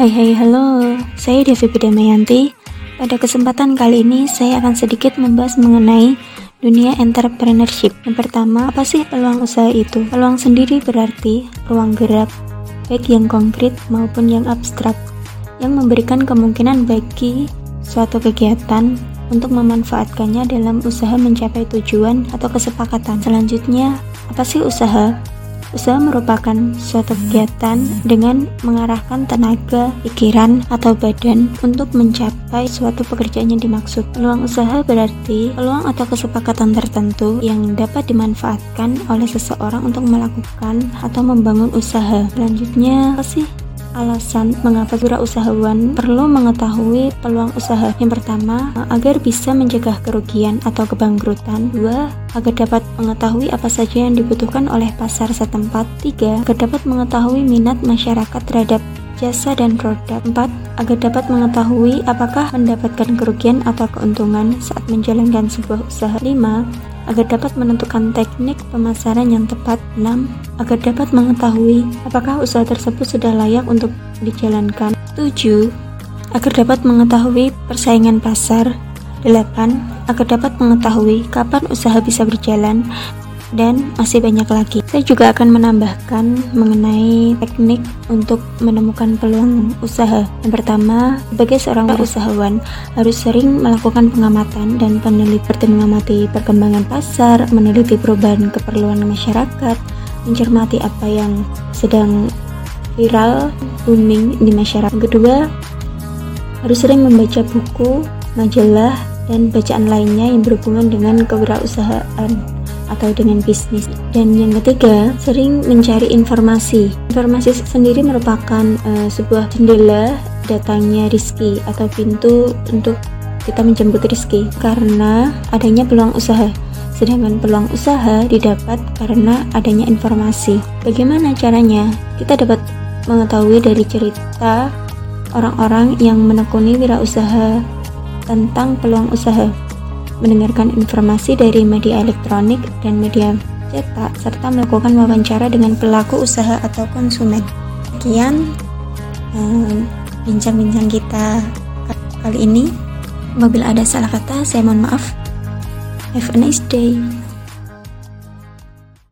Hai hai halo, saya Devi Damayanti. Pada kesempatan kali ini saya akan sedikit membahas mengenai dunia entrepreneurship. Yang pertama, apa sih peluang usaha itu? Peluang sendiri berarti ruang gerak, baik yang konkret maupun yang abstrak, yang memberikan kemungkinan bagi suatu kegiatan untuk memanfaatkannya dalam usaha mencapai tujuan atau kesepakatan. Selanjutnya, apa sih usaha? Usaha merupakan suatu kegiatan dengan mengarahkan tenaga, pikiran, atau badan untuk mencapai suatu pekerjaan yang dimaksud. Peluang usaha berarti peluang atau kesepakatan tertentu yang dapat dimanfaatkan oleh seseorang untuk melakukan atau membangun usaha. Selanjutnya, apa sih alasan mengapa usahawan perlu mengetahui peluang usaha. Yang pertama, agar bisa mencegah kerugian atau kebangkrutan. Dua, agar dapat mengetahui apa saja yang dibutuhkan oleh pasar setempat. Tiga, agar dapat mengetahui minat masyarakat terhadap jasa dan produk. 4. Agar dapat mengetahui apakah mendapatkan kerugian atau keuntungan saat menjalankan sebuah usaha. 5 agar dapat menentukan teknik pemasaran yang tepat. 6. Agar dapat mengetahui apakah usaha tersebut sudah layak untuk dijalankan. 7. Agar dapat mengetahui persaingan pasar. 8. Agar dapat mengetahui kapan usaha bisa berjalan dan masih banyak lagi. Saya juga akan menambahkan mengenai teknik untuk menemukan peluang usaha. Yang pertama, sebagai seorang usahawan harus sering melakukan pengamatan dan penelitian mengamati perkembangan pasar, meneliti perubahan keperluan masyarakat, mencermati apa yang sedang viral, booming di masyarakat. Kedua, harus sering membaca buku, majalah, dan bacaan lainnya yang berhubungan dengan kewirausahaan atau dengan bisnis. Dan yang ketiga, sering mencari informasi. Informasi sendiri merupakan uh, sebuah jendela datangnya rizki atau pintu untuk kita menjemput rizki karena adanya peluang usaha. Sedangkan peluang usaha didapat karena adanya informasi. Bagaimana caranya? Kita dapat mengetahui dari cerita orang-orang yang menekuni wirausaha tentang peluang usaha mendengarkan informasi dari media elektronik dan media cetak, serta melakukan wawancara dengan pelaku usaha atau konsumen. Sekian bincang-bincang um, kita kali ini. Apabila ada salah kata, saya mohon maaf. Have a nice day.